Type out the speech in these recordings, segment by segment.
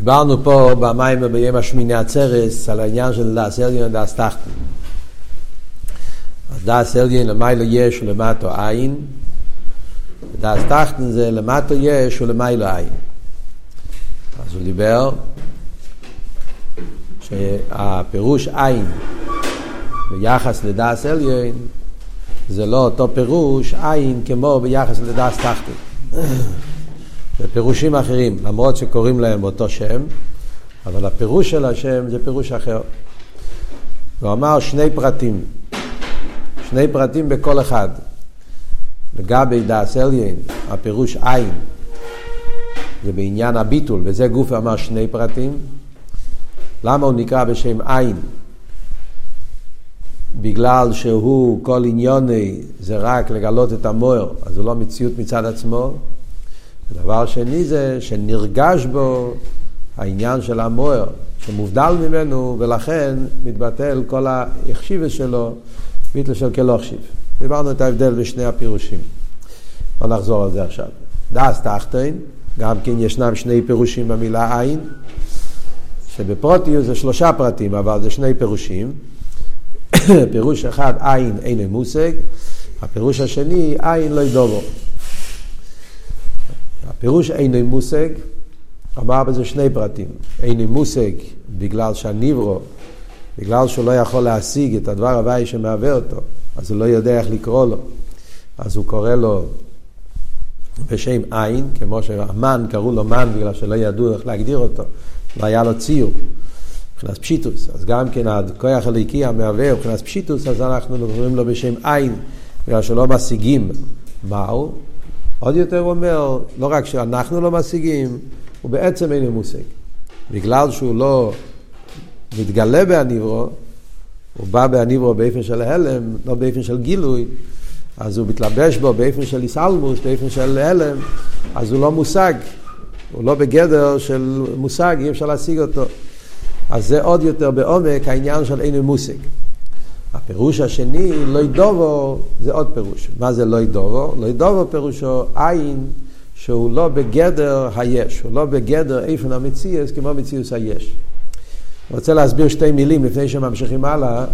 דיברנו פה במים וביום השמיני עצרס על העניין של דס עליון ודס תחתון. אז דס עליון למיילו יש ולמטו עין, ודס תחתון זה למטו יש ולמיילו עין. אז הוא דיבר שהפירוש עין ביחס לדס עליון זה לא אותו פירוש עין כמו ביחס לדס תחתון. ופירושים אחרים, למרות שקוראים להם אותו שם, אבל הפירוש של השם זה פירוש אחר. הוא אמר שני פרטים, שני פרטים בכל אחד. לגבי דאס אליין, הפירוש עין, זה בעניין הביטול, וזה גוף אמר שני פרטים. למה הוא נקרא בשם עין? בגלל שהוא כל עניוני זה רק לגלות את המוער, אז הוא לא מציאות מצד עצמו, ודבר שני זה שנרגש בו העניין של המוער, שמובדל ממנו, ולכן מתבטל כל היחשיבה שלו, ביטל של כלא חשיב. דיברנו את ההבדל בשני הפירושים. לא נחזור על זה עכשיו. דאס תחתן, גם כן ישנם שני פירושים במילה עין, שבפרוטיוס זה שלושה פרטים, אבל זה שני פירושים. פירוש אחד, עין אין מושג, הפירוש השני, עין לא ידובו. הפירוש אינו מושג, אמר בזה שני פרטים. אינו מושג בגלל שהניברו, בגלל שהוא לא יכול להשיג את הדבר הוואי שמהווה אותו, אז הוא לא יודע איך לקרוא לו. אז הוא קורא לו בשם עין, כמו שהמן קראו לו מן בגלל שלא ידעו איך להגדיר אותו, לא היה לו ציור. מבחינת פשיטוס, אז גם כן הכוח הליקי המהווה מבחינת פשיטוס, אז אנחנו קוראים לו בשם עין, בגלל שלא משיגים מהו, עוד יותר הוא אומר, לא רק שאנחנו לא משיגים, הוא בעצם אין מושג. בגלל שהוא לא מתגלה בהניברו, הוא בא בהניברו באופן של הלם, לא באופן של גילוי, אז הוא מתלבש בו באופן של איסלמוס, באופן של הלם, אז הוא לא מושג, הוא לא בגדר של מושג, אי אפשר להשיג אותו. אז זה עוד יותר בעומק העניין של אין מושג. הפירוש השני, לא ידובו, זה עוד פירוש. מה זה לא ידובו? לא ידובו פירושו עין שהוא לא בגדר היש, הוא לא בגדר איפן המציאס כמו מציאוס היש. אני רוצה להסביר שתי מילים לפני שממשיכים הלאה.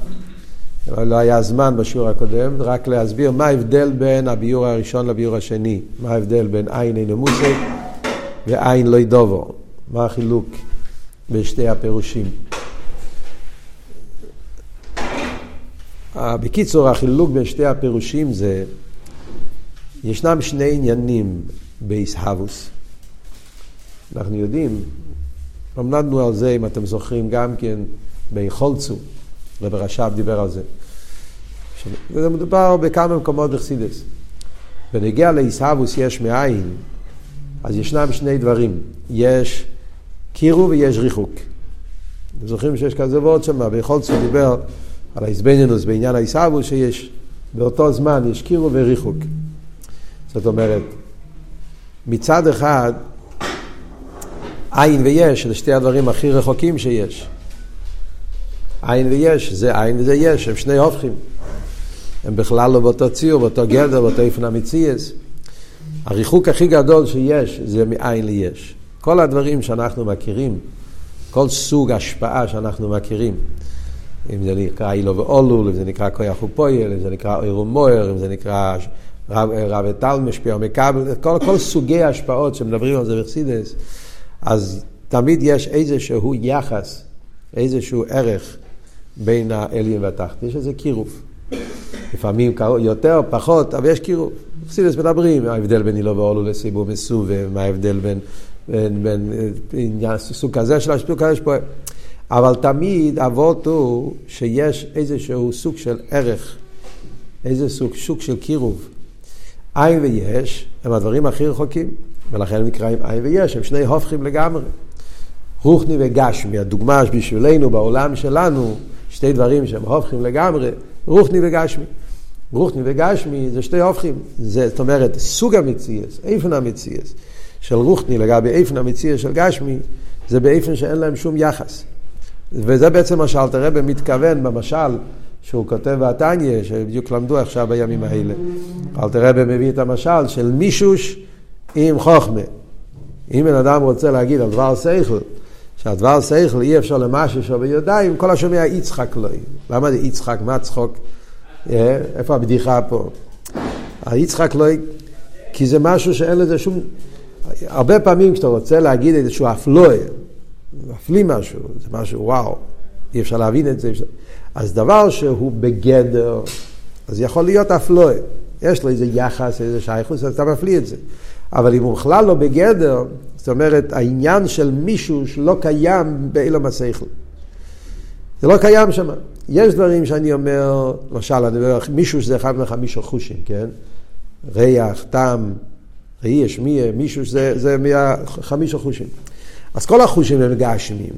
לא היה זמן בשיעור הקודם, רק להסביר מה ההבדל בין הביור הראשון לביור השני. מה ההבדל בין עין אין מוסק ועין לא ידובו. מה החילוק בין שתי הפירושים. בקיצור, החילוק בין שתי הפירושים זה, ישנם שני עניינים באיסהבוס. אנחנו יודעים, למדנו על זה, אם אתם זוכרים, גם כן ביכולצו, רב רש"ב דיבר על זה. זה מדובר בכמה מקומות בחסידס. בנגיע לאיסהבוס יש מאין, אז ישנם שני דברים. יש קירו ויש ריחוק. אתם זוכרים שיש כזה וורד שם, ביכולצו דיבר על ההזבנינוס בעניין העיסאוו שיש באותו זמן יש קירו וריחוק. זאת אומרת, מצד אחד, עין ויש, זה שתי הדברים הכי רחוקים שיש. עין ויש, זה עין וזה יש, הם שני הופכים. הם בכלל לא באותו ציור, באותו גדר, באותו איפן המציאס. הריחוק הכי גדול שיש זה מעין ליש. כל הדברים שאנחנו מכירים, כל סוג השפעה שאנחנו מכירים, אם זה נקרא אילו ואולול, אם זה נקרא כוח ופויל, אם זה נקרא אויר ומויר, אם זה נקרא רב, רב וטל משפיע מקבל, כל, כל סוגי ההשפעות שמדברים על זה בחסידס, אז תמיד יש איזשהו יחס, איזשהו ערך בין העליון והתחת. יש איזה קירוב. לפעמים יותר, פחות, אבל יש קירוב. בחסידס מדברים, ההבדל בין אילו ואולול לסיבוב מסובב, מה ההבדל בין, בין, בין, בין, בין סוג כזה של השפוע, כזה שפה. אבל תמיד אבות הוא שיש איזשהו סוג של ערך, איזה סוג, סוג של קירוב. עין ויש הם הדברים הכי רחוקים, ולכן הם נקראים עין ויש, הם שני הופכים לגמרי. רוחני וגשמי, הדוגמה בשבילנו בעולם שלנו, שתי דברים שהם הופכים לגמרי, רוחני וגשמי. רוחני וגשמי זה שתי הופכים, זה, זאת אומרת, סוג המציאס, איפן המציאס של רוחני לגבי איפן המציאס של גשמי, זה באיפן שאין להם שום יחס. וזה בעצם מה שאלתר רבי מתכוון במשל שהוא כותב בתניא, שבדיוק למדו עכשיו בימים האלה. אלתר רבי מביא את המשל של מישוש עם חוכמה. אם בן אדם רוצה להגיד על דבר שכל, שהדבר שכל אי אפשר למשהו שווה ידיים, כל השומע יצחק לא. למה זה יצחק? מה צחוק? אה, איפה הבדיחה פה? היצחק לא... כי זה משהו שאין לזה שום... הרבה פעמים כשאתה רוצה להגיד איזשהו אפלוי, מפליא משהו, זה משהו וואו, אי אפשר להבין את זה. אז דבר שהוא בגדר, אז יכול להיות אפלוי. יש לו איזה יחס, איזה שייכוס, אז אתה מפליא את זה. אבל אם הוא בכלל לא בגדר, זאת אומרת, העניין של מישהו שלא קיים באילום השכל. זה לא קיים שם. יש דברים שאני אומר, למשל, אני אומר, מישהו שזה אחד מחמישה חושים, כן? ריח, טעם, ראי, שמיע, מישהו שזה זה מהחמישה חושים. אז כל החושים הם גשמים.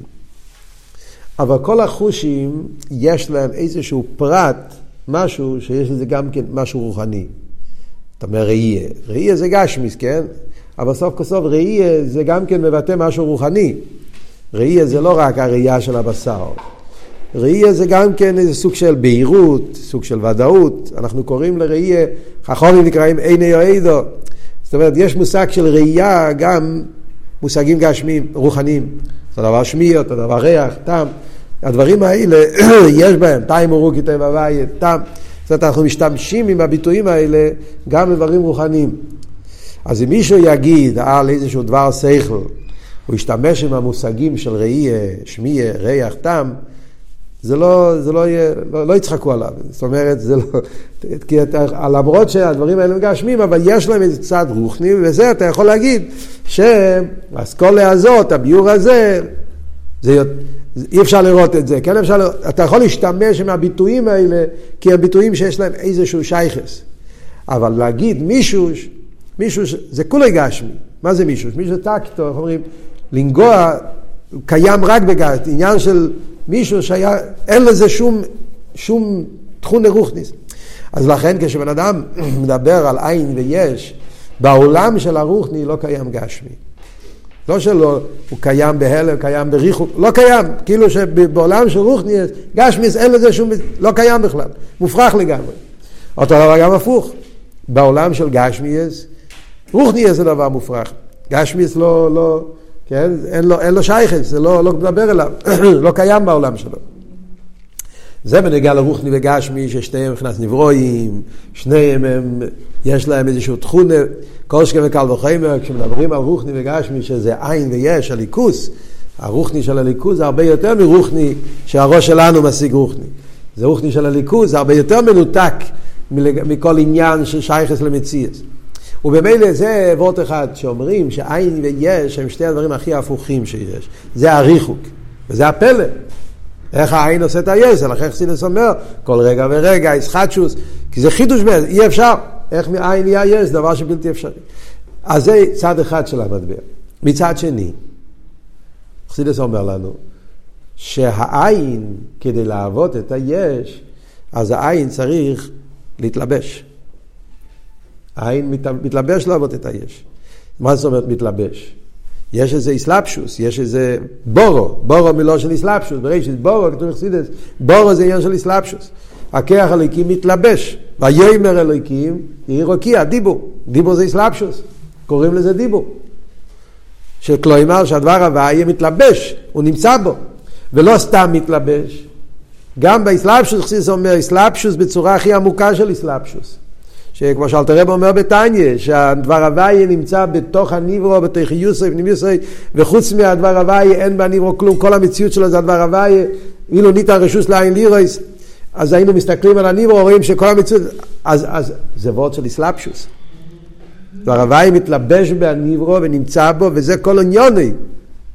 אבל כל החושים, יש להם איזשהו פרט, משהו שיש לזה גם כן משהו רוחני. אתה אומר ראייה. ראייה זה גשמיס, כן? אבל סוף כל סוף ראייה זה גם כן מבטא משהו רוחני. ראייה זה לא רק הראייה של הבשר. ראייה זה גם כן איזה סוג של בהירות, סוג של ודאות. אנחנו קוראים לראייה, חכונים נקראים עיני או עדו. זאת אומרת, יש מושג של ראייה גם מושגים גשמיים, רוחניים. אותו דבר שמי, אותו דבר ריח, טעם. הדברים האלה, יש בהם, טעם אורוכי טבע הוויה, טעם. זאת אומרת, אנחנו משתמשים עם הביטויים האלה גם לדברים רוחניים. אז אם מישהו יגיד על איזשהו דבר שכל, הוא ישתמש עם המושגים של ראי, שמי, ריח, טעם, זה לא, זה לא יהיה, לא, לא יצחקו עליו. זאת אומרת, זה לא, כי אתה, למרות שהדברים האלה מגשמים, אבל יש להם איזה צד רוחני, וזה אתה יכול להגיד שהאסכולה הזאת, הביור הזה, זה, אי אפשר לראות את זה, כן אפשר לראות, אתה יכול להשתמש עם הביטויים האלה, כי הם ביטויים שיש להם איזשהו שייכס. אבל להגיד מישהו, מישהו, זה כולי גשמי. מה זה מישהו? מישהו טקטו, איך אומרים? לנגוע קיים רק בגשמי, עניין של מישהו שהיה, אין לזה שום, שום תכון לרוכניס. אז לכן כשבן אדם מדבר על עין ויש, בעולם של הרוחני לא קיים גשמי. לא שלא, הוא קיים בהלם, קיים בריחוק, לא קיים. כאילו שבעולם של רוחניאס, גשמיס אין לזה שום, לא קיים בכלל, מופרך לגמרי. אותו דבר גם הפוך. בעולם של גשמיאס, רוחניאס זה דבר מופרך. גשמיאס לא, לא, כן, אין לו, לו שייכס, זה לא, לא מדבר אליו, לא קיים בעולם שלו. זה בנגיע לרוחני וגשמי, ששניהם מבחינת נברואים, שניהם הם, יש להם איזשהו תכונה, כל שכם וקל וחמר, כשמדברים על רוחני וגשמי, שזה עין ויש, הליכוס, הרוחני של הליכוס זה הרבה יותר מרוחני שהראש שלנו משיג רוחני. זה רוחני של הליכוס, זה הרבה יותר מנותק מכל עניין של שייכס למציאס. ובמילא זה וורט אחד שאומרים שעין ויש הם שתי הדברים הכי הפוכים שיש. זה הריחוק, וזה הפלא. איך העין עושה את היש, לכן חסידס אומר, כל רגע ורגע, ישחטשוס, כי זה חידוש בזה, אי אפשר. איך מעין נהיה יש, דבר שבלתי אפשרי. אז זה צד אחד של המטבע. מצד שני, חסידס אומר לנו, שהעין, כדי לעבוד את היש, אז העין צריך להתלבש. העין מתלבש לעבוד את היש. מה זאת אומרת מתלבש? יש איזה איסלפשוס, יש איזה בורו, בורו מלא של איסלפשוס, ברגע שזה בורו, כתוב חסידס, בורו זה עניין של איסלפשוס. הכיח אלוקים מתלבש, ויאמר אלוקים, יהי רוקיע, דיבור, דיבור זה איסלפשוס, קוראים לזה דיבור. שכלומר שהדבר הבא יהיה מתלבש, הוא נמצא בו, ולא סתם מתלבש. גם באסלאפשוס, חסידס אומר, איסלפשוס בצורה הכי עמוקה של איסלפשוס. שכמו שאלתר רב אומר בתניא, שהדבר הוויה נמצא בתוך הניברו, בתוך יוסף, פנימיוסי, וחוץ מהדבר הוויה אין בניברו כלום, כל המציאות שלו זה הדבר הוויה, אילו ניתן רשוס לעין לירויס, אז היינו מסתכלים על הניברו, רואים שכל המציאות, אז, אז זה וורד של איסלאפשוס. דבר הוויה מתלבש בניברו ונמצא בו, וזה כל עניוני,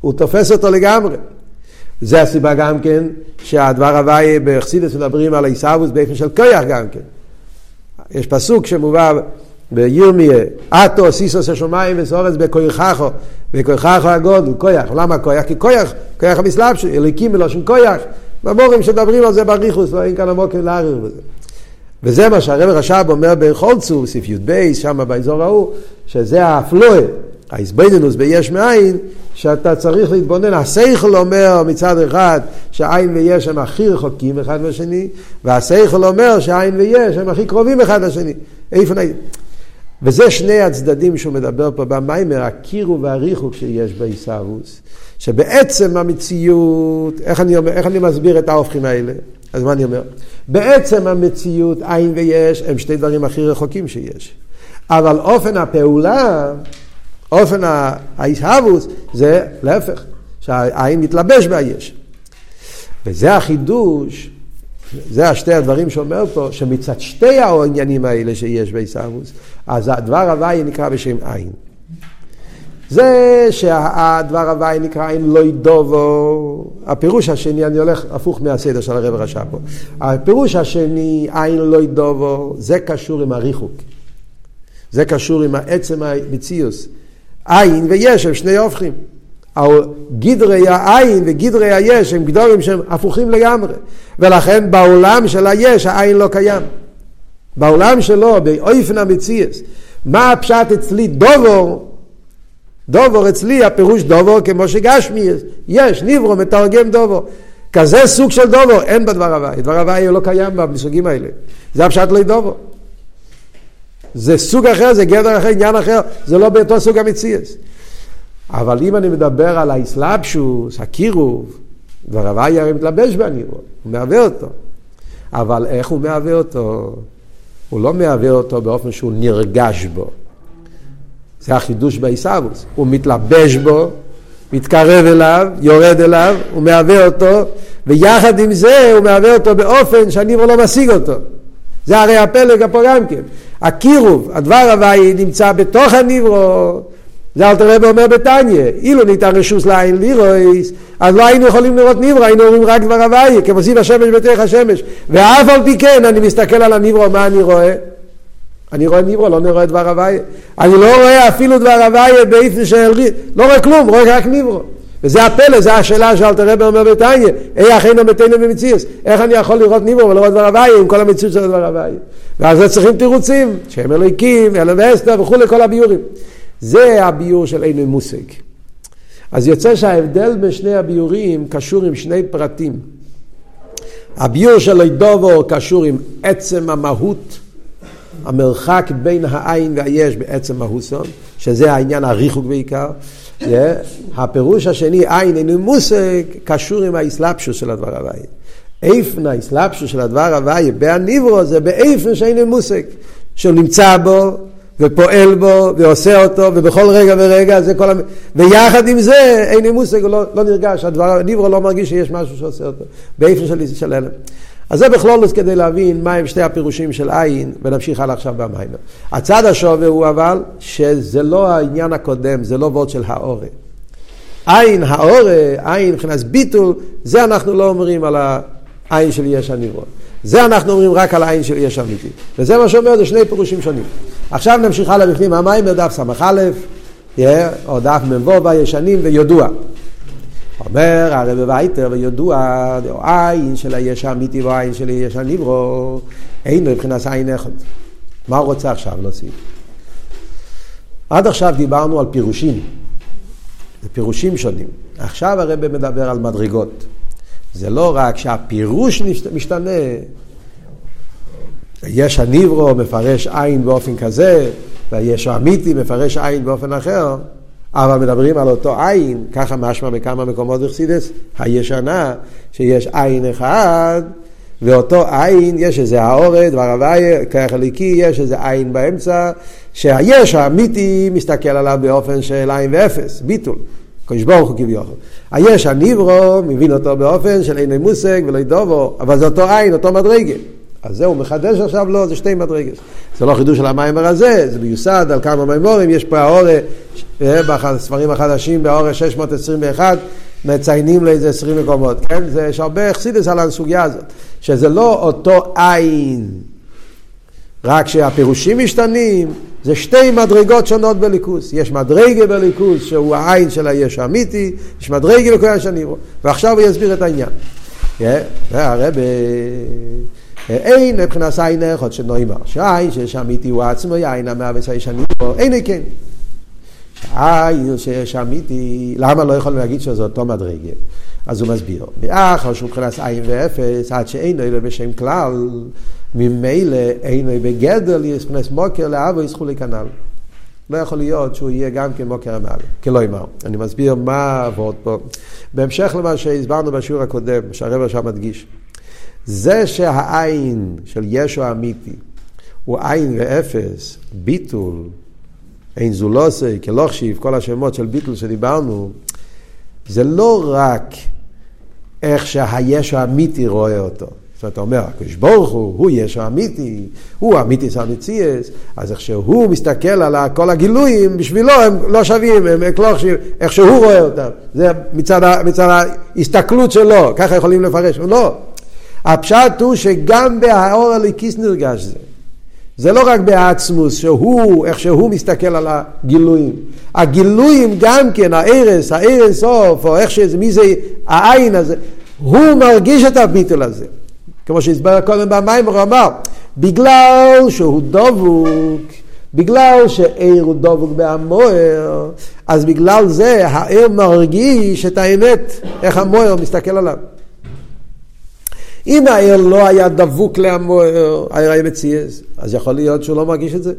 הוא תופס אותו לגמרי. זה הסיבה גם כן שהדבר הוויה בחסידס מדברים על העיסאוווס באופן של כויח גם כן. יש פסוק שמובא בירמיה, אטו סיסוס השמיים וסורץ בכויכחו, בכויכחו הגודל, כויח. למה כויח? כי כויח, כויח המסלבשו, אליקים מלושן כויח. במורים שמדברים על זה בריחוס, לא אין כאן עמוק להעריך בזה. וזה מה שהרב רש"ב אומר בחולצו, בסעיף י"ב, שם באזור ההוא, שזה האפלואה, ההסבדנוס ביש מאין, שאתה צריך להתבונן, השכל אומר מצד אחד שעין ויש הם הכי רחוקים אחד מהשני, והשכל אומר שעין ויש הם הכי קרובים אחד לשני. איפה נגיד? וזה שני הצדדים שהוא מדבר פה במיימר, הקירו והריחוק שיש בעיסאוווס, שבעצם המציאות, איך אני, אומר, איך אני מסביר את ההופכים האלה? אז מה אני אומר? בעצם המציאות, עין ויש, הם שתי דברים הכי רחוקים שיש. אבל אופן הפעולה, אופן האיסהבוס, זה להפך, שהעין מתלבש ביש. וזה החידוש, זה השתי הדברים שאומר פה, שמצד שתי העניינים האלה שיש בעיסאוווס, אז הדבר הוואי נקרא בשם עין. זה שהדבר הוואי נקרא עין לא ידובו, הפירוש השני, אני הולך הפוך מהסדר של הרב רשע פה, הפירוש השני, עין לא ידובו, זה קשור עם הריחוק, זה קשור עם עצם המציאוס, עין ויש הם שני הופכים. גדרי העין וגדרי היש הם גדורים שהם הפוכים לגמרי. ולכן בעולם של היש העין לא קיים. בעולם שלו באופן המציאס מה הפשט אצלי דובור? דובור אצלי הפירוש דובור כמו שגשמי יש ניברו מתרגם דובור. כזה סוג של דובור אין בדבר הוואי דבר הוואי לא קיים במסוגים האלה. זה הפשט לא דובור זה סוג אחר זה גדר אחר עניין אחר זה לא באותו סוג המציאס אבל אם אני מדבר על האסלאפשוס, הקירוב, דבר הוואי הרי מתלבש בנירו, הוא מהווה אותו. אבל איך הוא מהווה אותו? הוא לא מהווה אותו באופן שהוא נרגש בו. זה החידוש בעיסאוווס. הוא מתלבש בו, מתקרב אליו, יורד אליו, הוא מהווה אותו, ויחד עם זה הוא מהווה אותו באופן שהניברו לא משיג אותו. זה הרי הפלג פה גם כן. הקירוב, הדבר הוואי נמצא בתוך הניברו, זה אלתר רבי אומר בתניא, אילו ניתן רשוס לעין לירויס, אז לא היינו יכולים לראות ניברו, היינו אומרים רק דבר הוויה, כמו סיב השמש בתוך השמש. ואף על פי כן, אני מסתכל על הניברו, מה אני רואה? אני רואה ניברו, לא רואה דבר הוויה. אני לא רואה אפילו דבר הוויה באיפן של... לא רואה כלום, רואה רק ניברו. וזה הפלא, זו השאלה שאלתר רבי אומר בתניא, אי אחינו מתנו במציאס, איך אני יכול לראות ניברו ולראות דבר הוויה עם כל המציאות של דבר הוויה? ואז צריכים תירוצים, שהם אלוהיקים, אלוהי ואסתר וכולי, כל הביורים. זה הביור של אין מושג. אז יוצא שההבדל בין שני הביורים קשור עם שני פרטים. הביור של אידובו קשור עם עצם המהות, המרחק בין העין והיש בעצם מהוסון, שזה העניין הריחוק בעיקר. Yeah. הפירוש השני, עין אין מושג, קשור עם האסלאפשוס של הדבר הוואי. איפן האסלאפשוס של הדבר הוואי בהניברו זה באיפן שאין מושג, שהוא נמצא בו ופועל בו ועושה אותו ובכל רגע ורגע זה כל המ... ויחד עם זה אין לי מושג, לא, לא נרגש, הדבר, הניברו לא מרגיש שיש משהו שעושה אותו באיפן של, של הלם. אז זה בכלולוס כדי להבין מהם שתי הפירושים של עין ונמשיך הלאה עכשיו במיימר. הצד השווה הוא אבל שזה לא העניין הקודם, זה לא וורד של האורה. עין, האורה, עין מבחינת ביטול, זה אנחנו לא אומרים על העין של יש הניברו. זה אנחנו אומרים רק על העין של יש אמיתי. וזה מה שאומר, זה שני פירושים שונים. עכשיו נמשיך הלאה בפנים, המים דף ס"א, או דף מ"ו הישנים וידוע. אומר הרב וייטר וידוע, עין של היש האמיתי ועין של היש הניברו, אין מבחינת עין אחד. מה הוא רוצה עכשיו להוסיף? עד עכשיו דיברנו על פירושים, פירושים שונים. עכשיו הרב מדבר על מדרגות. זה לא רק שהפירוש משתנה, יש הניברו מפרש עין באופן כזה, ויש האמיתי מפרש עין באופן אחר, אבל מדברים על אותו עין, ככה משמע בכמה מקומות בחסידס, הישנה, שיש עין אחד, ואותו עין, יש איזה האורד, הוויה, כרך יש איזה עין באמצע, שהיש האמיתי מסתכל עליו באופן של עין ואפס, ביטול. קדוש ברוך הוא כביכול. היש הניברו מבין אותו באופן של אין מושג ולא ידובו, אבל זה אותו עין, אותו מדרגה. אז זהו, מחדש עכשיו לא, זה שתי מדרגות. זה לא חידוש של המיימר הזה, זה מיוסד על כמה מיימורים, יש פה האורה, אה, בספרים החדשים, באורה 621, מציינים לאיזה 20 מקומות, כן? זה, יש הרבה אכסידס על הסוגיה הזאת, שזה לא אותו עין, רק שהפירושים משתנים, זה שתי מדרגות שונות בליכוס. יש מדרגה בליכוס שהוא העין של היש האמיתי, יש מדרגה לכל השנים, ועכשיו הוא יסביר את העניין. והרבה... אין מבחינת עין אחד שנאמר, שהעין שיש אמיתי הוא עצמו, העין המהווה שיש אני פה, אין כן. העין שיש אמיתי, למה לא יכולים להגיד שזה אותו מדרגה? אז הוא מסביר, מאחר שהוא מבחינת עין ואפס, עד שאין לו בשם כלל, ממילא אין לו בגדר יספנס מוקר לאבו יסחו לכנ"ל. לא יכול להיות שהוא יהיה גם כן מוקר המעלה, כלא אמר. אני מסביר מה עבוד פה. בהמשך למה שהסברנו בשיעור הקודם, שהרבר עכשיו מדגיש. זה שהעין של ישו האמיתי הוא עין ואפס, ביטול, אין זולוסי, כלוכשיב, כל השמות של ביטול שדיברנו, זה לא רק איך שהישו האמיתי רואה אותו. זאת אומרת, אתה אומר, הקדוש ברוך הוא, הוא ישו אמיתי, הוא אמיתי סמציאס, אז איך שהוא מסתכל על כל הגילויים, בשבילו הם לא שווים, הם כלוכשיב, איך שהוא רואה אותם. זה מצד, מצד ההסתכלות שלו, ככה יכולים לפרש, לא. הפשט הוא שגם בהאור הליקיס נרגש זה. זה לא רק בעצמוס, שהוא, איך שהוא מסתכל על הגילויים. הגילויים גם כן, הארס, הארס סוף, או איך שזה, מי זה העין הזה, הוא מרגיש את הביטול הזה. כמו שהסבר קודם במים, הוא אמר, בגלל שהוא דבוק, בגלל שעיר הוא דבוק בהמוער, אז בגלל זה העיר מרגיש את האמת, איך המוער מסתכל עליו. אם העיר לא היה דבוק להמוער, העיר היה מציאס, אז יכול להיות שהוא לא מרגיש את זה.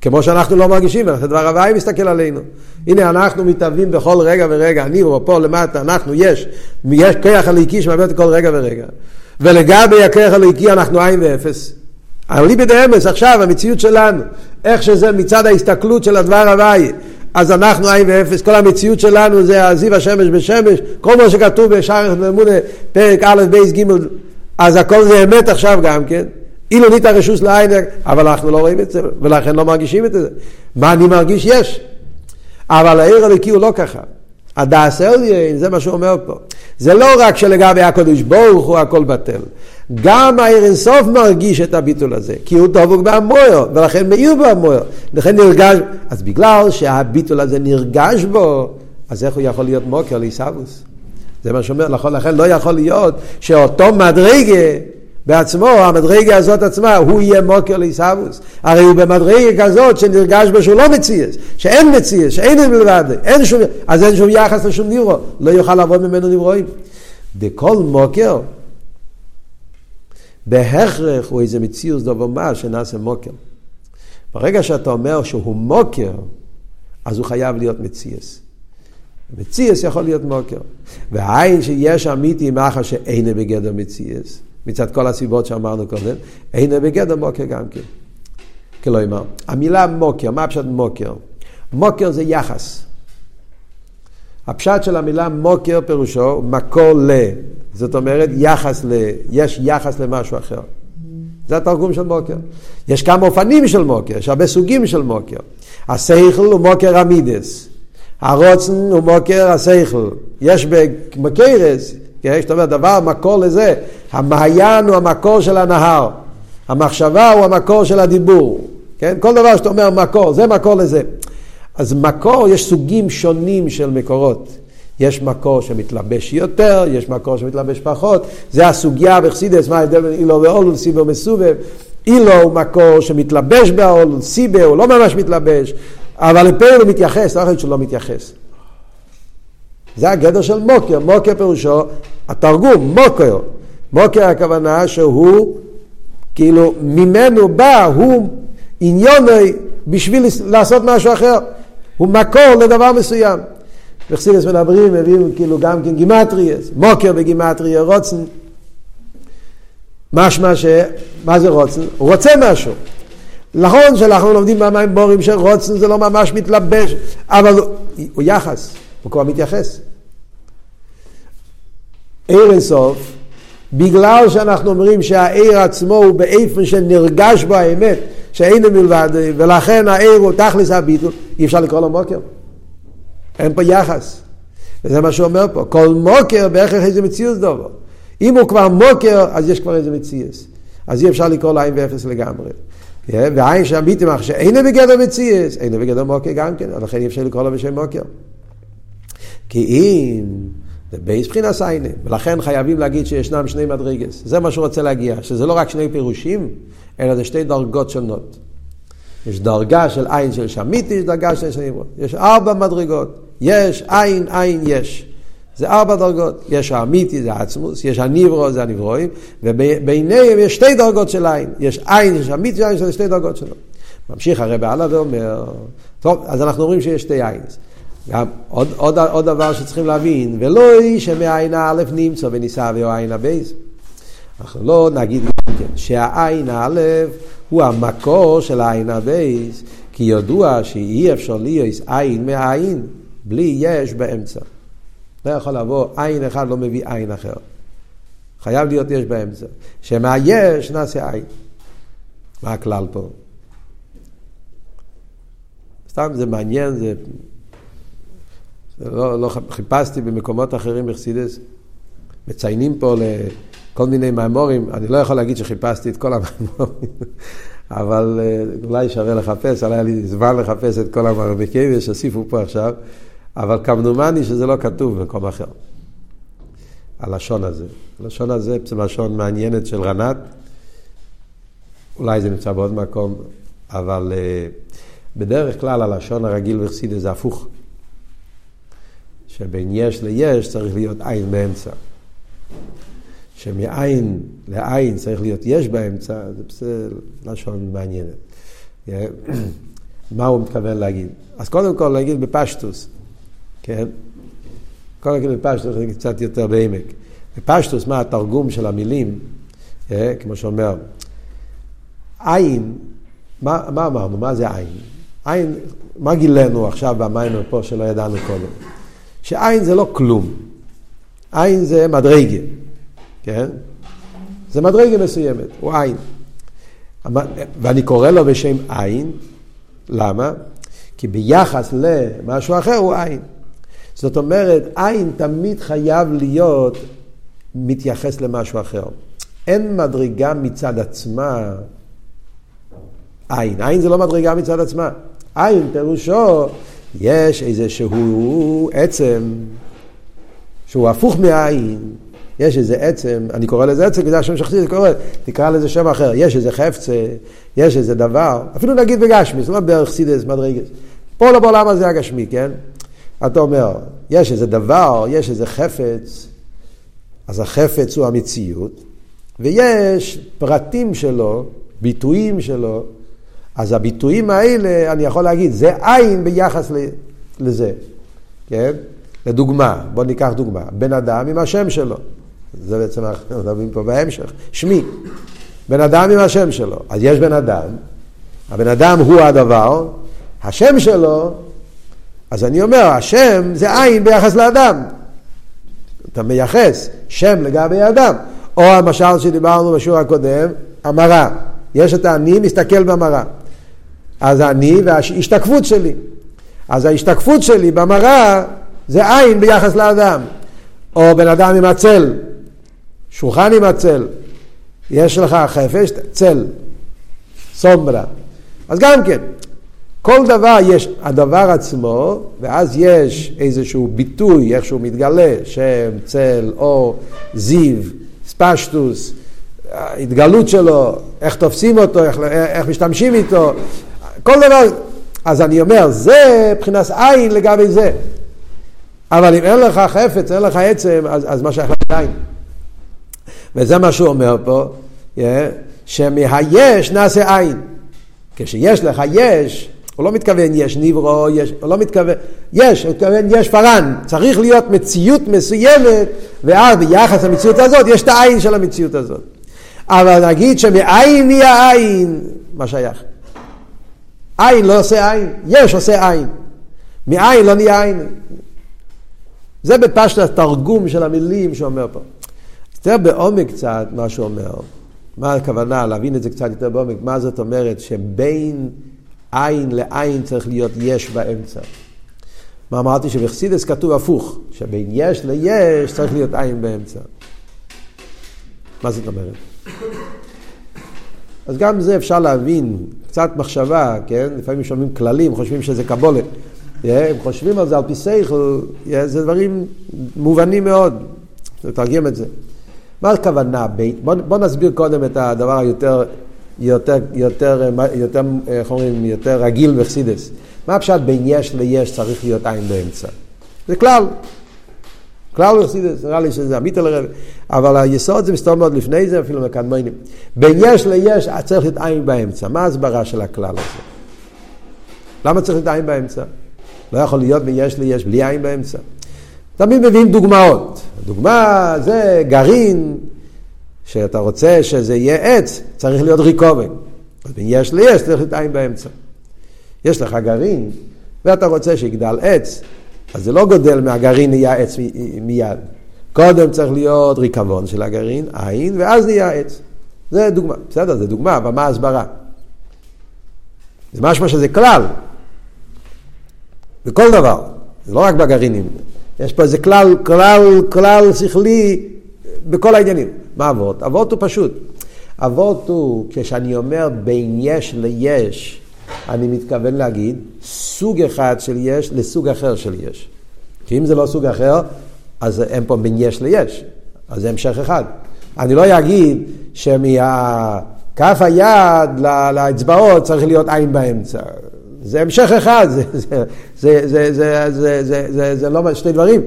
כמו שאנחנו לא מרגישים, דבר הוואי מסתכל עלינו. הנה אנחנו מתאבים בכל רגע ורגע, אני הוא פה למטה, אנחנו, יש, יש כוח הליקי שמעביר כל רגע ורגע. ולגבי הכוח הליקי אנחנו עין ואפס. אבל ליבי דאמס עכשיו, המציאות שלנו, איך שזה מצד ההסתכלות של הדבר הוואי, אז אנחנו עין ואפס, כל המציאות שלנו זה הזיו השמש בשמש, כל מה שכתוב בשער אמונה, פרק א' בייס ג', אז הכל זה אמת עכשיו גם כן. אילו ניתן רשות לעין, אבל אנחנו לא רואים את זה, ולכן לא מרגישים את זה. מה אני מרגיש? יש. אבל האור האלוקי הוא לא ככה. דאס אליין, זה מה שהוא אומר פה. זה לא רק שלגבי הקדוש ברוך הוא הכל בטל. גם האור אינסוף מרגיש את הביטול הזה, כי הוא דבוק בהמאור, ולכן מאיר בהמאור. לכן נרגש, אז בגלל שהביטול הזה נרגש בו, אז איך הוא יכול להיות מוקר לעיסאוווס? זה מה שאומר, נכון, לכן לא יכול להיות שאותו מדרגה בעצמו, המדרגה הזאת עצמה, הוא יהיה מוקר לעיסאוווס. הרי הוא במדרגה כזאת שנרגש בו שהוא לא מציאס, שאין מציאס, שאין מלבד, אין שום, אז אין שום יחס לשום נירו, לא יוכל לעבוד ממנו נברואים. דכל מוקר, בהכרח הוא איזה מציאוס דבר מה שנעשה מוקר. ברגע שאתה אומר שהוא מוקר, אז הוא חייב להיות מציאס. מציאס יכול להיות מוקר. והעין שיש אמיתי מאחר שאין בגדר מציאס. מצד כל הסיבות שאמרנו קודם, אין בגדר מוקר גם כן. כלומר, המילה מוקר, מה הפשט מוקר? מוקר זה יחס. הפשט של המילה מוקר פירושו מקור ל, זאת אומרת יחס ל, יש יחס למשהו אחר. זה התרגום של מוקר. יש כמה אופנים של מוקר, יש הרבה סוגים של מוקר. השכל הוא מוקר המידס, הרוצן הוא מוקר השכל. יש בקרס, כן, זאת אומרת, דבר, מקור לזה, המעיין הוא המקור של הנהר, המחשבה הוא המקור של הדיבור, כן? כל דבר שאתה אומר מקור, זה מקור לזה. אז מקור, יש סוגים שונים של מקורות. יש מקור שמתלבש יותר, יש מקור שמתלבש פחות. זה הסוגיה בחסידס, מה ההבדל בין אילו ואולול, סיבה ומסובב. אילו הוא מקור שמתלבש באולול, סיבה הוא לא ממש מתלבש, אבל לפה הוא מתייחס, לא יכול שהוא לא מתייחס. זה הגדר של מוקר, מוקר פירושו, התרגום, מוקר. מוקר הכוונה שהוא, כאילו, ממנו בא, הוא עניוני בשביל לעשות משהו אחר. הוא מקור לדבר מסוים. בחסידס מדברים, מביאים כאילו גם כן גימטריאס, מוקר בגימטריה, רוצן. משמע ש... מה זה רוצן? הוא רוצה משהו. נכון שאנחנו לומדים במים בורים שרוצן זה לא ממש מתלבש, אבל הוא יחס, הוא כבר מתייחס. עיר אינסוף, בגלל שאנחנו אומרים שהעיר עצמו הוא באיפן שנרגש בו האמת, שאין מלבד, ולכן העיר הוא תכלס הביטול, אי אפשר לקרוא לו מוקר. אין פה יחס. וזה מה שהוא אומר פה, כל מוקר בהכרח איזה מציאות דובו. אם הוא כבר מוקר, אז יש כבר איזה מציאות. אז אי אפשר לקרוא לעין ואפס לגמרי. והעין שם ביטמח שאין בגדר מציאות, אין בגדר מוקר גם כן, לכן אי אפשר לקרוא לו בשם מוקר. כי אם זה בייס בחינס עיינה, ולכן חייבים להגיד שישנם שני מדרגס. זה מה שהוא רוצה להגיע, שזה לא רק שני פירושים, אלא זה שתי דרגות שונות. יש דרגה של עין של שמיתי, יש דרגה של עין נברא. יש ארבע מדרגות. יש, עין, עין, יש. זה ארבע דרגות. יש האמיתי, זה העצמוס, יש הניברו, זה הנברואים, וביניהם יש שתי דרגות של עין. יש עין יש אמיתי, עין של שתי דרגות שלו. ממשיך הרב הלאה ואומר, טוב, אז אנחנו אומרים שיש שתי עין. גם עוד, עוד, עוד דבר שצריכים להבין, ולא איש שמעין האלף נמצא ונישא ואו עין הבייס. אנחנו לא נגיד כן, שהעין האלף הוא המקור של העין הבייס, כי ידוע שאי אפשר להיות עין מהעין בלי יש באמצע. לא יכול לבוא עין אחד לא מביא עין אחר. חייב להיות יש באמצע. שמהיש נעשה עין. מה הכלל פה? סתם זה מעניין, זה... לא, לא חיפשתי במקומות אחרים בחסידס, מציינים פה לכל מיני מאמורים, אני לא יכול להגיד שחיפשתי את כל המאמורים, אבל אה, אולי שווה לחפש, היה לי זמן לחפש את כל המאמרים שהוסיפו פה עכשיו, אבל כמדומני שזה לא כתוב במקום אחר. הלשון הזה. הלשון הזה זה לשון מעניינת של רנת, אולי זה נמצא בעוד מקום, אבל uh, בדרך כלל הלשון הרגיל וחסידי זה הפוך. שבין יש ליש צריך להיות עין באמצע. שמעין לעין צריך להיות יש באמצע, זה בסדר, לשון מעניינת. מה הוא מתכוון להגיד? אז קודם כל להגיד בפשטוס, כן? קודם כל בפשטוס, נגיד קצת יותר בעמק. בפשטוס, מה התרגום של המילים, כמו שאומר, עין, מה, מה אמרנו? מה זה עין? עין, מה גילינו עכשיו במים פה שלא ידענו קודם? שעין זה לא כלום. עין זה מדרגה, כן? זה מדרגה מסוימת, הוא עין. ואני קורא לו בשם עין, למה? כי ביחס למשהו אחר הוא עין. זאת אומרת, עין תמיד חייב להיות מתייחס למשהו אחר. אין מדרגה מצד עצמה עין. עין זה לא מדרגה מצד עצמה. עין פירושו, יש איזה שהוא עצם שהוא הפוך מעין. יש איזה עצם, אני קורא לזה עצם, כי זה השם שחסיד קורא, תקרא לזה שם אחר. יש איזה חפצה, יש איזה דבר, אפילו נגיד בגשמי, זאת אומרת בערך סידס, מדרגס. פה לא בעולם הזה הגשמי, כן? אתה אומר, יש איזה דבר, יש איזה חפץ, אז החפץ הוא המציאות, ויש פרטים שלו, ביטויים שלו, אז הביטויים האלה, אני יכול להגיד, זה עין ביחס לזה, כן? לדוגמה, בואו ניקח דוגמה, בן אדם עם השם שלו, זה בעצם אנחנו מדברים פה בהמשך, שמי, בן אדם עם השם שלו, אז יש בן אדם, הבן אדם הוא הדבר, השם שלו, אז אני אומר, השם זה עין ביחס לאדם, אתה מייחס שם לגבי אדם, או המשל שדיברנו בשיעור הקודם, המראה, יש את האני מסתכל במראה. אז אני וההשתקפות שלי. אז ההשתקפות שלי במראה זה עין ביחס לאדם. או בן אדם עם הצל, שולחן עם הצל, יש לך חפש, צל, סומברה. אז גם כן, כל דבר יש הדבר עצמו, ואז יש איזשהו ביטוי, איך שהוא מתגלה, שם, צל, אור, זיו, ספשטוס, ההתגלות שלו, איך תופסים אותו, איך, איך משתמשים איתו, כל דבר, אז אני אומר, זה מבחינת עין לגבי זה. אבל אם אין לך חפץ, אין לך עצם, אז, אז מה שייך לעין? וזה מה שהוא אומר פה, yeah, שמהיש נעשה עין. כשיש לך יש, הוא לא מתכוון יש נברו, יש, הוא לא מתכוון, יש, הוא מתכוון יש פארן. צריך להיות מציאות מסוימת, ואז ביחס למציאות הזאת יש את העין של המציאות הזאת. אבל נגיד שמעין נהיה עין, מה שייך? עין לא עושה עין, יש עושה עין. מעין לא נהיה עין. זה בפשט התרגום של המילים שאומר פה. יותר בעומק קצת מה שהוא אומר. מה הכוונה, להבין את זה קצת יותר בעומק, מה זאת אומרת שבין עין לעין צריך להיות יש באמצע. מה אמרתי? שבחסידס כתוב הפוך, שבין יש ליש צריך להיות עין באמצע. מה זאת אומרת? אז גם זה אפשר להבין, קצת מחשבה, כן? לפעמים שומעים כללים, חושבים שזה קבולת. הם חושבים על זה על פי סייכל, זה דברים מובנים מאוד, לתרגם את זה. מה הכוונה בית? בוא, בוא נסביר קודם את הדבר היותר יותר, יותר, יותר, איך אומרים, יותר רגיל בחסידס. מה הפשט בין יש ליש צריך להיות עין באמצע? זה כלל. כלל בחסידס, נראה לי שזה עמית על הרב, אבל היסוד זה מסתובב מאוד לפני זה, אפילו מקדמיינים. בין יש ליש צריך להיות עין באמצע. מה ההסברה של הכלל הזה? למה צריך להיות עין באמצע? לא יכול להיות בין יש ליש בלי עין באמצע. תמיד מביאים דוגמאות. דוגמה זה גרעין, שאתה רוצה שזה יהיה עץ, צריך להיות ריקובן. אז בין יש ליש צריך להיות עין באמצע. יש לך גרעין, ואתה רוצה שיגדל עץ, אז זה לא גודל מהגרעין נהיה עץ מיד. קודם צריך להיות ריקבון של הגרעין, עין, ואז נהיה עץ. זה דוגמה, בסדר, זה דוגמה, אבל מה ההסברה? זה משמע שזה כלל, בכל דבר, זה לא רק בגרעינים. יש פה איזה כלל, כלל, כלל שכלי בכל העניינים. מה אבות? אבות הוא פשוט. אבות הוא, כשאני אומר בין יש ליש, אני מתכוון להגיד סוג אחד של יש לסוג אחר של יש. כי אם זה לא סוג אחר, אז אין פה בין יש ליש, אז זה המשך אחד. אני לא אגיד שמכף היד לאצבעות צריך להיות עין באמצע. זה המשך אחד, זה, זה, זה, זה, זה, זה, זה, זה, זה לא שני דברים,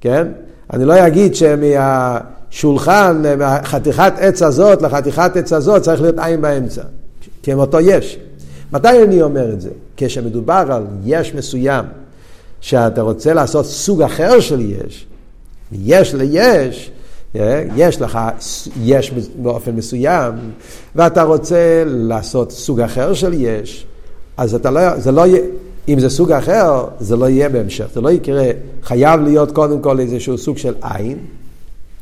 כן? אני לא אגיד שמהשולחן, מהחתיכת עץ הזאת לחתיכת עץ הזאת צריך להיות עין באמצע, כי הם אותו יש. מתי אני אומר את זה? כשמדובר על יש מסוים, שאתה רוצה לעשות סוג אחר של יש, יש ליש, אה, יש לך יש באופן מסוים, ואתה רוצה לעשות סוג אחר של יש, אז אתה לא, זה לא יהיה, אם זה סוג אחר, זה לא יהיה בהמשך, זה לא יקרה, חייב להיות קודם כל איזשהו סוג של עין,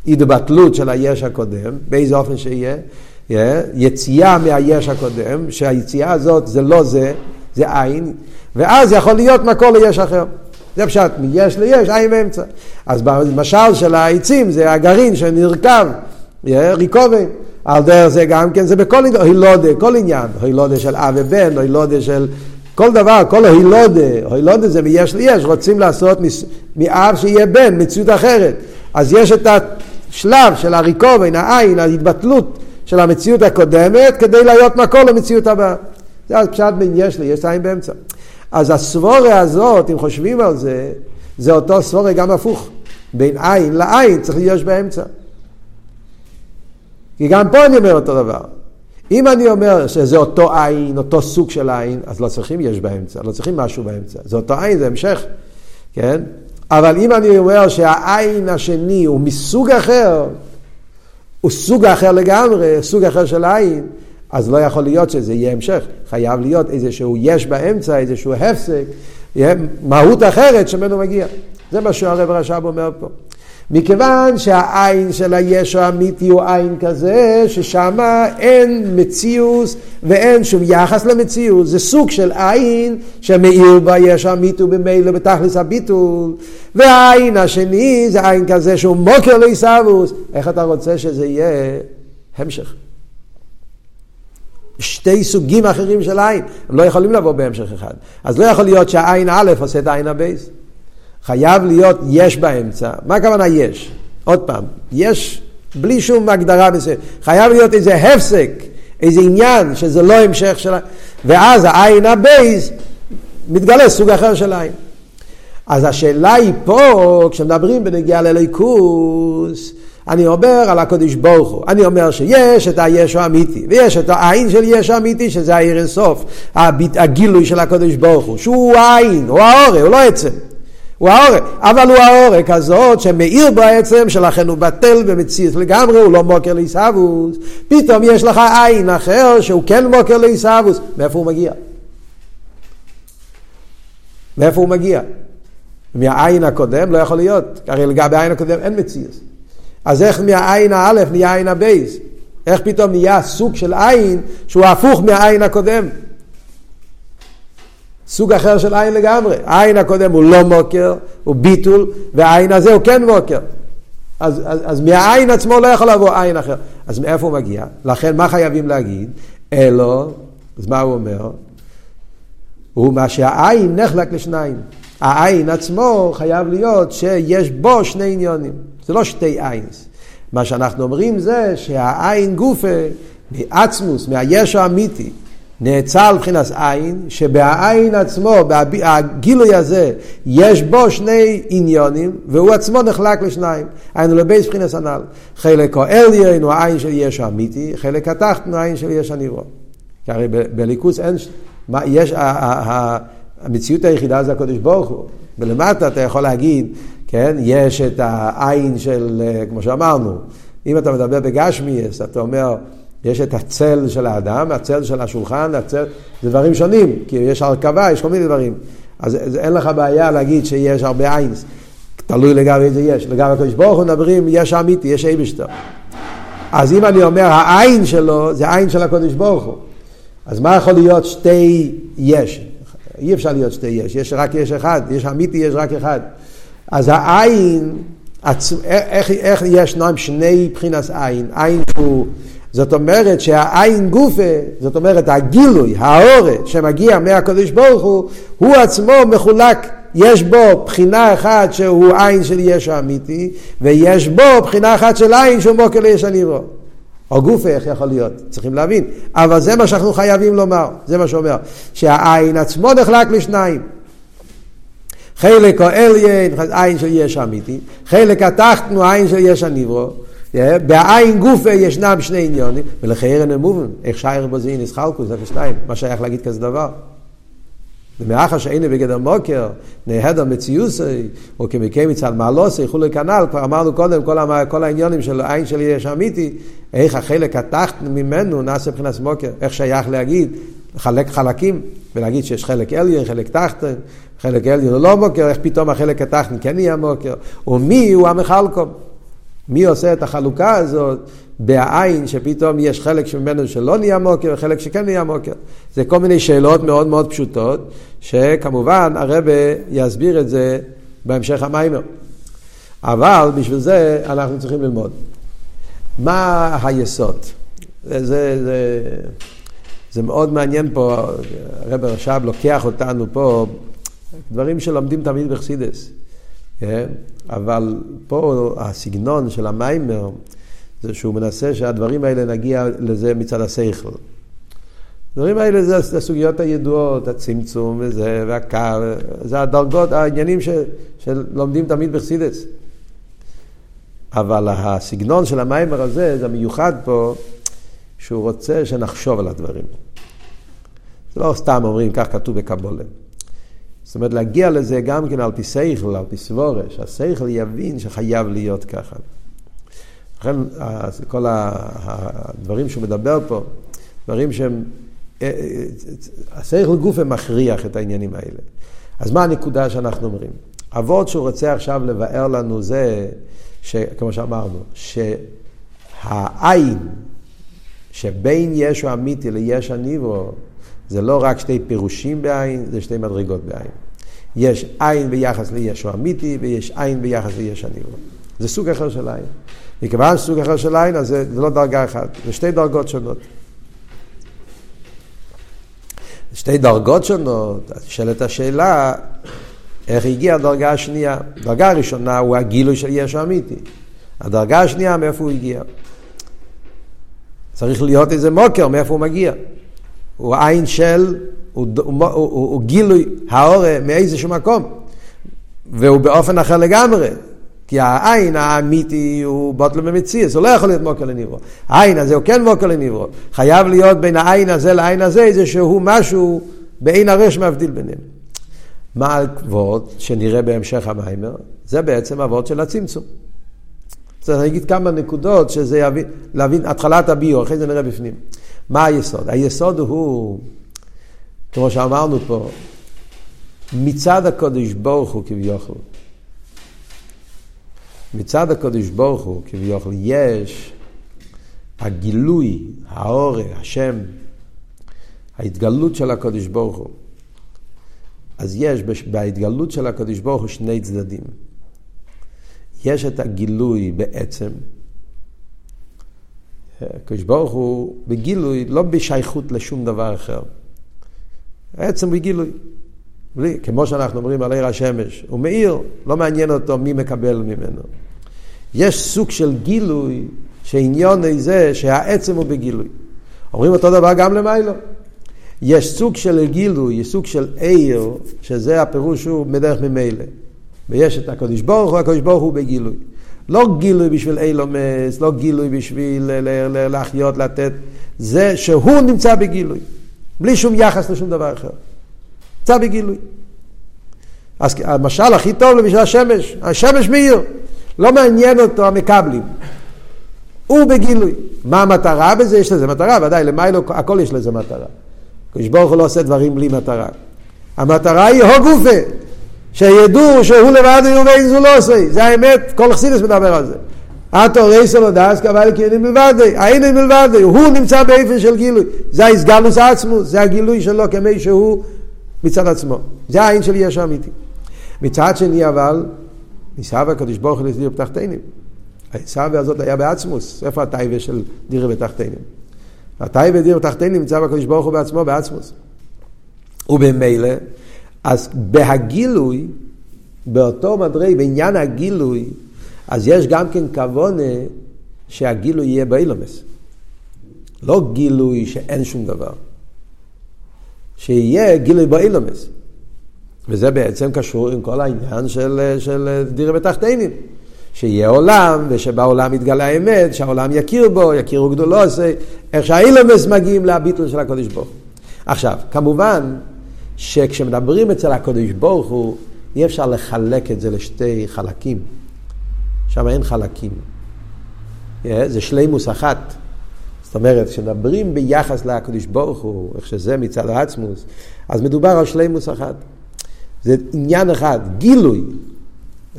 התבטלות של היש הקודם, באיזה אופן שיהיה, יציאה מהיש הקודם, שהיציאה הזאת זה לא זה, זה עין, ואז יכול להיות מקור ליש אחר. זה פשט, מיש ליש, עין באמצע. אז במשל של העצים זה הגרעין שנרכב, ריקובי. על דרך זה גם כן, זה בכל הילודה, כל עניין, הילודה של אב ובן, הילודה של כל דבר, כל הילודה, הילודה זה מיש ליש, רוצים לעשות מאב שיהיה בן, מציאות אחרת. אז יש את השלב של הריקובן, העין, ההתבטלות של המציאות הקודמת, כדי להיות מקור למציאות הבאה. זה פשט בין יש לי, יש עין באמצע. אז הסבורה הזאת, אם חושבים על זה, זה אותו סבורה גם הפוך. בין עין לעין צריך להיות באמצע. כי גם פה אני אומר אותו דבר. אם אני אומר שזה אותו עין, אותו סוג של עין, אז לא צריכים יש באמצע, לא צריכים משהו באמצע. זה אותו עין, זה המשך, כן? אבל אם אני אומר שהעין השני הוא מסוג אחר, הוא סוג אחר לגמרי, סוג אחר של עין, אז לא יכול להיות שזה יהיה המשך. חייב להיות איזשהו יש באמצע, איזשהו הפסק, מהות אחרת שממנו מגיע. זה מה שהרב רש"ב אומר פה. מכיוון שהעין של היש האמיתי הוא עין כזה, ששם אין מציאוס ואין שום יחס למציאות. זה סוג של עין שמאיר ביש האמיתי ובמילא בתכלס הביטול. והעין השני זה עין כזה שהוא מוקר לעיסאוווס. איך אתה רוצה שזה יהיה המשך? שתי סוגים אחרים של עין, הם לא יכולים לבוא בהמשך אחד. אז לא יכול להיות שהאין א' עושה את האין הבייס. חייב להיות יש באמצע. מה הכוונה יש? עוד פעם, יש בלי שום הגדרה בזה. חייב להיות איזה הפסק, איזה עניין, שזה לא המשך של... ואז האין הבייס מתגלה סוג אחר של אין. אז השאלה היא פה, כשמדברים בנגיעה לאלוקות, אני אומר על הקדוש ברוך הוא, אני אומר שיש את היש האמיתי, ויש את האין של יש האמיתי, שזה האור אינסוף, הגילוי של הקודש ברוך הוא, שהוא העין, הוא האורא, הוא לא עצם. הוא העורק, אבל הוא העורק הזאת שמאיר בעצם, שלכן הוא בטל ומציץ לגמרי, הוא לא מוקר לעיסאוווס. פתאום יש לך עין אחר שהוא כן מוקר לעיסאוווס. מאיפה הוא מגיע? מאיפה הוא מגיע? מהעין הקודם לא יכול להיות, הרי לגבי העין הקודם אין מציץ. אז איך מהעין האלף נהיה עין הבייס? איך פתאום נהיה סוג של עין שהוא הפוך מהעין הקודם? סוג אחר של עין לגמרי. העין הקודם הוא לא מוקר, הוא ביטול, והעין הזה הוא כן מוקר. אז, אז, אז מהעין עצמו לא יכול לבוא עין אחר. אז מאיפה הוא מגיע? לכן מה חייבים להגיד? אלו, אז מה הוא אומר? הוא מה שהעין נחלק לשניים. העין עצמו חייב להיות שיש בו שני עניונים. זה לא שתי עינס. מה שאנחנו אומרים זה שהעין גופה מעצמוס, מהיש האמיתי, נאצל מבחינת עין, שבעין עצמו, הגילוי הזה, יש בו שני עניונים, והוא עצמו נחלק לשניים. היינו לבייס מבחינת הנ"ל. חלק העליין הוא העין של יש האמיתי, חלק התחתן הוא העין של יש הנברא. כי הרי בליכוס אין, מה, יש, המציאות היחידה זה הקודש ברוך הוא. ולמטה אתה יכול להגיד, כן, יש את העין של, כמו שאמרנו, אם אתה מדבר בגשמיאס, אתה אומר, יש את הצל של האדם, הצל של השולחן, הצל, זה דברים שונים, כי יש הרכבה, יש כל מיני דברים. אז, אז אין לך בעיה להגיד שיש הרבה עין, תלוי לגבי איזה יש. לגבי הקדוש ברוך הוא מדברים, יש אמיתי, יש אייבשטר. אז אם אני אומר העין שלו, זה עין של הקדוש ברוך הוא. אז מה יכול להיות שתי יש? אי אפשר להיות שתי יש, יש רק יש אחד, יש אמיתי, יש רק אחד. אז העין, איך, איך ישנם שני מבחינת עין? עין הוא זאת אומרת שהעין גופה, זאת אומרת הגילוי, האורץ שמגיע מהקדוש ברוך הוא, הוא עצמו מחולק, יש בו בחינה אחת שהוא עין של יש האמיתי, ויש בו בחינה אחת של עין שהוא מוקר ליש הניבו. או גופה, איך יכול להיות? צריכים להבין. אבל זה מה שאנחנו חייבים לומר, זה מה שאומר. שהעין עצמו נחלק לשניים. חלק או אליין, עין של יש אמיתי, חלק התחתנו עין של יש הניברו, בעין גופה ישנם שני עניונים, ולחייר אין מובן, איך שייר בו זה אינס חלקוס, איפה שניים, מה שייך להגיד כזה דבר? ומאחר שאינו בגדר מוקר, נהדר מציוסי, או כמקי מצד מעלוסי, כולי כנ"ל, כבר אמרנו קודם, כל, כל העניונים של עין שלי יש אמיתי, איך החלק התחתן ממנו נעשה מבחינת מוקר, איך שייך להגיד, לחלק חלקים, ולהגיד שיש חלק עליון, חלק תחתן, חלק עליון לא מוקר, איך פתאום החלק התחתן כן יהיה מוקר, ומי הוא המחלקום. מי עושה את החלוקה הזאת בעין שפתאום יש חלק ממנו שלא נהיה מוקר וחלק שכן נהיה מוקר. זה כל מיני שאלות מאוד מאוד פשוטות, שכמובן הרבה יסביר את זה בהמשך המיימר. אבל בשביל זה אנחנו צריכים ללמוד. מה היסוד? זה, זה, זה, זה מאוד מעניין פה, הרב רש"ב לוקח אותנו פה, דברים שלומדים תמיד בחסידס. כן? אבל פה הסגנון של המיימר זה שהוא מנסה שהדברים האלה נגיע לזה מצד השכל. הדברים האלה זה הסוגיות הידועות, הצמצום וזה, והקו, זה הדרגות, העניינים ש, שלומדים תמיד בחסידס. אבל הסגנון של המיימר הזה, זה מיוחד פה, שהוא רוצה שנחשוב על הדברים. זה לא סתם אומרים, כך כתוב בקבולה. זאת אומרת, להגיע לזה גם כן על פי שכל, על פי סבורה, שהשכל יבין שחייב להיות ככה. לכן כל הדברים שהוא מדבר פה, דברים שהם, אה, אה, השכל גופה מכריח את העניינים האלה. אז מה הנקודה שאנחנו אומרים? אבות שהוא רוצה עכשיו לבאר לנו זה, כמו שאמרנו, שהעין שבין ישו אמיתי ליש הניברו, זה לא רק שתי פירושים בעין, זה שתי מדרגות בעין. יש עין ביחס לישו אמיתי ויש עין ביחס ליש הניברו. זה סוג אחר של עין. מכיוון סוג אחר של עין, אז זה, זה לא דרגה אחת, זה שתי דרגות שונות. שתי דרגות שונות, אז נשאלת השאלה, איך הגיעה הדרגה השנייה? הדרגה הראשונה הוא הגילוי של ישו אמיתי. הדרגה השנייה, מאיפה הוא הגיע? צריך להיות איזה מוקר, מאיפה הוא מגיע. הוא עין של, הוא, הוא, הוא, הוא, הוא גילוי האורה מאיזשהו מקום, והוא באופן אחר לגמרי. כי העין האמיתי הוא בוטלו במציאס, הוא לא יכול להיות מוקר לניברו. העין הזה הוא כן מוקר לניברו. חייב להיות בין העין הזה לעין הזה איזשהו משהו בעין הרש מבדיל ביניהם. מה הכבוד שנראה בהמשך המיימר? זה בעצם אבות של הצמצום. צריך להגיד כמה נקודות שזה יבין, להבין התחלת הביור, אחרי זה נראה בפנים. מה היסוד? היסוד הוא, כמו שאמרנו פה, מצד הקודש ברוך הוא כביכול. מצד הקודש ברוך הוא כביכול יש הגילוי, האור, השם, ההתגלות של הקודש ברוך הוא. אז יש בהתגלות של הקודש ברוך הוא שני צדדים. יש את הגילוי בעצם, הקדוש ברוך הוא בגילוי, לא בשייכות לשום דבר אחר. עצם בגילוי. בלי, כמו שאנחנו אומרים על עיר השמש, הוא מאיר, לא מעניין אותו מי מקבל ממנו. יש סוג של גילוי שעניון זה שהעצם הוא בגילוי. אומרים אותו דבר גם למיילו. יש סוג של גילוי, יש סוג של עיר, שזה הפירוש הוא בדרך ממילא. ויש את הקדוש ברוך הוא, הקדוש ברוך הוא בגילוי. לא גילוי בשביל אילומס, לא גילוי בשביל להחיות, לתת, זה שהוא נמצא בגילוי, בלי שום יחס לשום דבר אחר. נמצא בגילוי. אז המשל הכי טוב בשביל השמש, השמש מאיר, לא מעניין אותו המקבלים. הוא בגילוי. מה המטרה בזה? יש לזה מטרה, ודאי, למיילו הכל יש לזה מטרה. הקדוש ברוך הוא לא עושה דברים בלי מטרה. המטרה היא הו גופה, שידעו שהוא לבד הוא ואין זו לא עושה. זה האמת, כל חסידס מדבר על זה. אטו רייסו לא דאס קבל כאילו מלבד, היינו מלבד, הוא נמצא באיפן של גילוי. זה הסגלוס עצמו, זה הגילוי שלו כמי שהוא מצד עצמו. זה העין של יש האמיתי. מצד שני אבל, ניסה הקדוש ברוך הוא לסדיר בתחתינים. העיסאווה הזאת היה בעצמוס, איפה הטייבה של דירה בתחתינים? הטייבה דירה בתחתינים נמצא בקדוש ברוך הוא בעצמו בעצמוס. ובמילא, אז בהגילוי, באותו מדרי, בעניין הגילוי, אז יש גם כן כוונה שהגילוי יהיה באילומס. לא גילוי שאין שום דבר. שיהיה גילוי באילומס. וזה בעצם קשור עם כל העניין של, של דירה בתחתינים. שיהיה עולם, ושבעולם יתגלה האמת, שהעולם יכיר בו, יכירו גדולו, איך שהאילומס מגיעים לביטול של הקודש הוא. עכשיו, כמובן שכשמדברים אצל הקודש ברוך הוא, אי אפשר לחלק את זה לשתי חלקים. שם אין חלקים. זה שלימוס אחת. זאת אומרת, כשמדברים ביחס לקדוש ברוך הוא, איך שזה מצד העצמוס, אז מדובר על שלימוס אחת. זה עניין אחד, גילוי.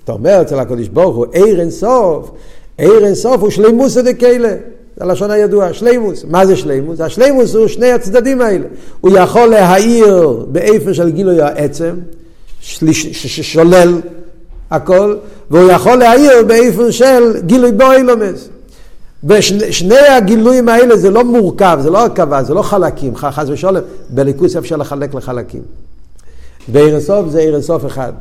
אתה אומר אצל הקדוש ברוך הוא, עיר אין סוף, עיר אין סוף הוא שלימוס דקיילה. זה הלשון הידוע, שלימוס. מה זה שלימוס? השלימוס הוא שני הצדדים האלה. הוא יכול להאיר באיפן של גילוי העצם, ששולל הכל, והוא יכול להאיר באיפן של גילוי בוילומס. ושני הגילויים האלה זה לא מורכב, זה לא הרכבה, זה לא חלקים, חס ושלום, בליכוס אפשר לחלק לחלקים. ועיר הסוף זה עיר הסוף אחד.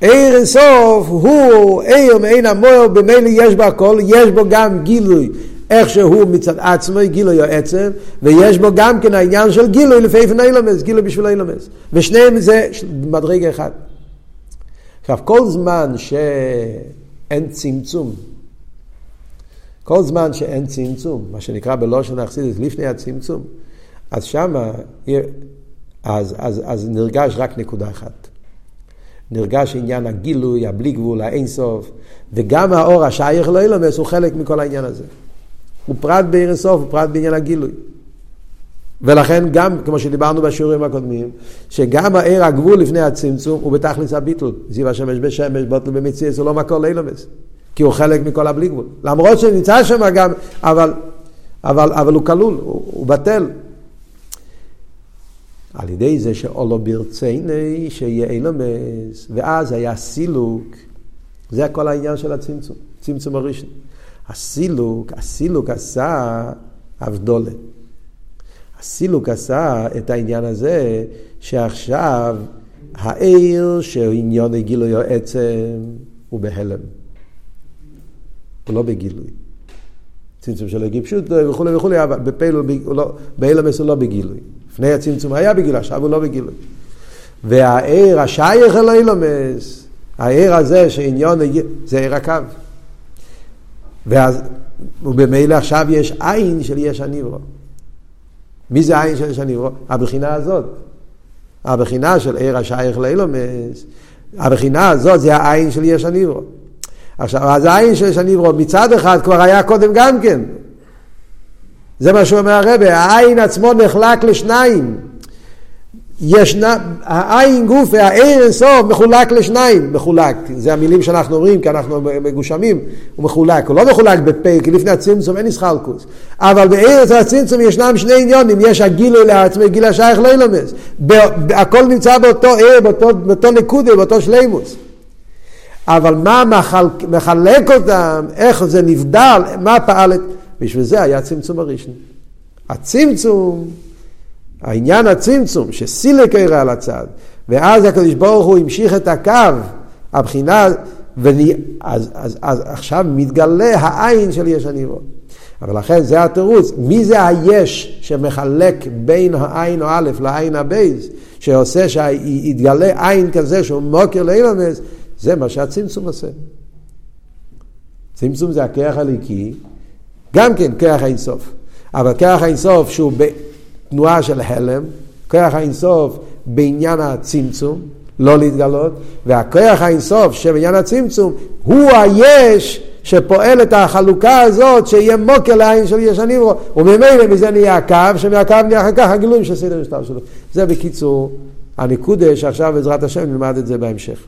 עיר הסוף הוא עיר מעין המוער, במילא יש בו הכל, יש בו גם גילוי, איך שהוא מצד עצמו, גילוי העצם, ויש בו גם כן העניין של גילוי לפי איפן אילמס, גילוי בשביל אילמס. ושניהם זה מדרגה אחד. עכשיו, כל זמן שאין צמצום, כל זמן שאין צמצום, מה שנקרא בלושן האכסידס לפני הצמצום, אז שמה, אז, אז, אז נרגש רק נקודה אחת. נרגש עניין הגילוי, הבלי גבול, האינסוף, וגם האור השייך לא ילמס הוא חלק מכל העניין הזה. הוא פרט בעיר אינסוף, הוא פרט בעניין הגילוי. ולכן גם, כמו שדיברנו בשיעורים הקודמים, שגם העיר הגבול לפני הצמצום הוא בתכלס הביטול. זיו השמש בשמש, בוטל במציאס, הוא לא מקור לילומס. כי הוא חלק מכל הבלי גבול. למרות שנמצא שם גם, אבל, אבל, אבל הוא כלול, הוא, הוא בטל. על ידי זה שאולו ברציני שיהיה אילומס, ואז היה סילוק, זה כל העניין של הצמצום, צמצום הראשון. הסילוק, הסילוק עשה אבדולה. הסילוק עשה את העניין הזה שעכשיו העיר שעניון הגילוי העצם הוא בהלם. הוא לא בגילוי. צמצום של הגיפשות וכולי וכולי, אבל בפעיל הוא לא, בגילוי. לפני הצמצום היה בגילוי, עכשיו הוא לא בגילוי. והעיר השייך אל אילמס, העיר הזה שעניון, זה עיר הקו. ואז, ובמילא עכשיו יש עין של יש הניברו. מי זה עין של יש הניברו? הבחינה הזאת. הבחינה של עיר השייך לאילומס, הבחינה הזאת זה העין של יש הניברו. עכשיו, אז העין של יש הניברו מצד אחד כבר היה קודם גם כן. זה מה שאומר הרבה, העין עצמו נחלק לשניים. ישנה, העין גוף והעין אינסוף מחולק לשניים, מחולק, זה המילים שאנחנו אומרים כי אנחנו מגושמים, הוא מחולק, הוא לא מחולק בפה, כי לפני הצמצום אין ישחלקוס, אבל בארץ הצמצום ישנם שני עניונים, יש הגילוי לעצמי, גיל השייך לא ילמס, הכל נמצא באותו עיר, באותו, באותו נקודה, באותו שלימוס. אבל מה מחלק, מחלק אותם, איך זה נבדל, מה פעל, בשביל זה היה צמצום הראשון. הצמצום העניין הצמצום, שסילק הראה על הצד, ואז הקדוש ברוך הוא המשיך את הקו, הבחינה, וני, אז, אז, אז עכשיו מתגלה העין של יש הניבו. אבל לכן זה התירוץ, מי זה היש שמחלק בין העין או א' לעין הבייס, שעושה שיתגלה עין כזה שהוא מוקר לאילומס, זה מה שהצמצום עושה. צמצום זה הכרך הליקי, גם כן כרך האינסוף. אבל כרך האינסוף שהוא בתנועה של הלם, כרך האינסוף בעניין הצמצום, לא להתגלות, והכוח האינסוף שבעניין הצמצום הוא היש שפועל את החלוקה הזאת שיהיה מוקר לעין של יש הניברו וממילא מזה נהיה הקו שמהקו נהיה אחר כך הגילויים של סדר משטר שלו. זה בקיצור הנקודה שעכשיו בעזרת השם נלמד את זה בהמשך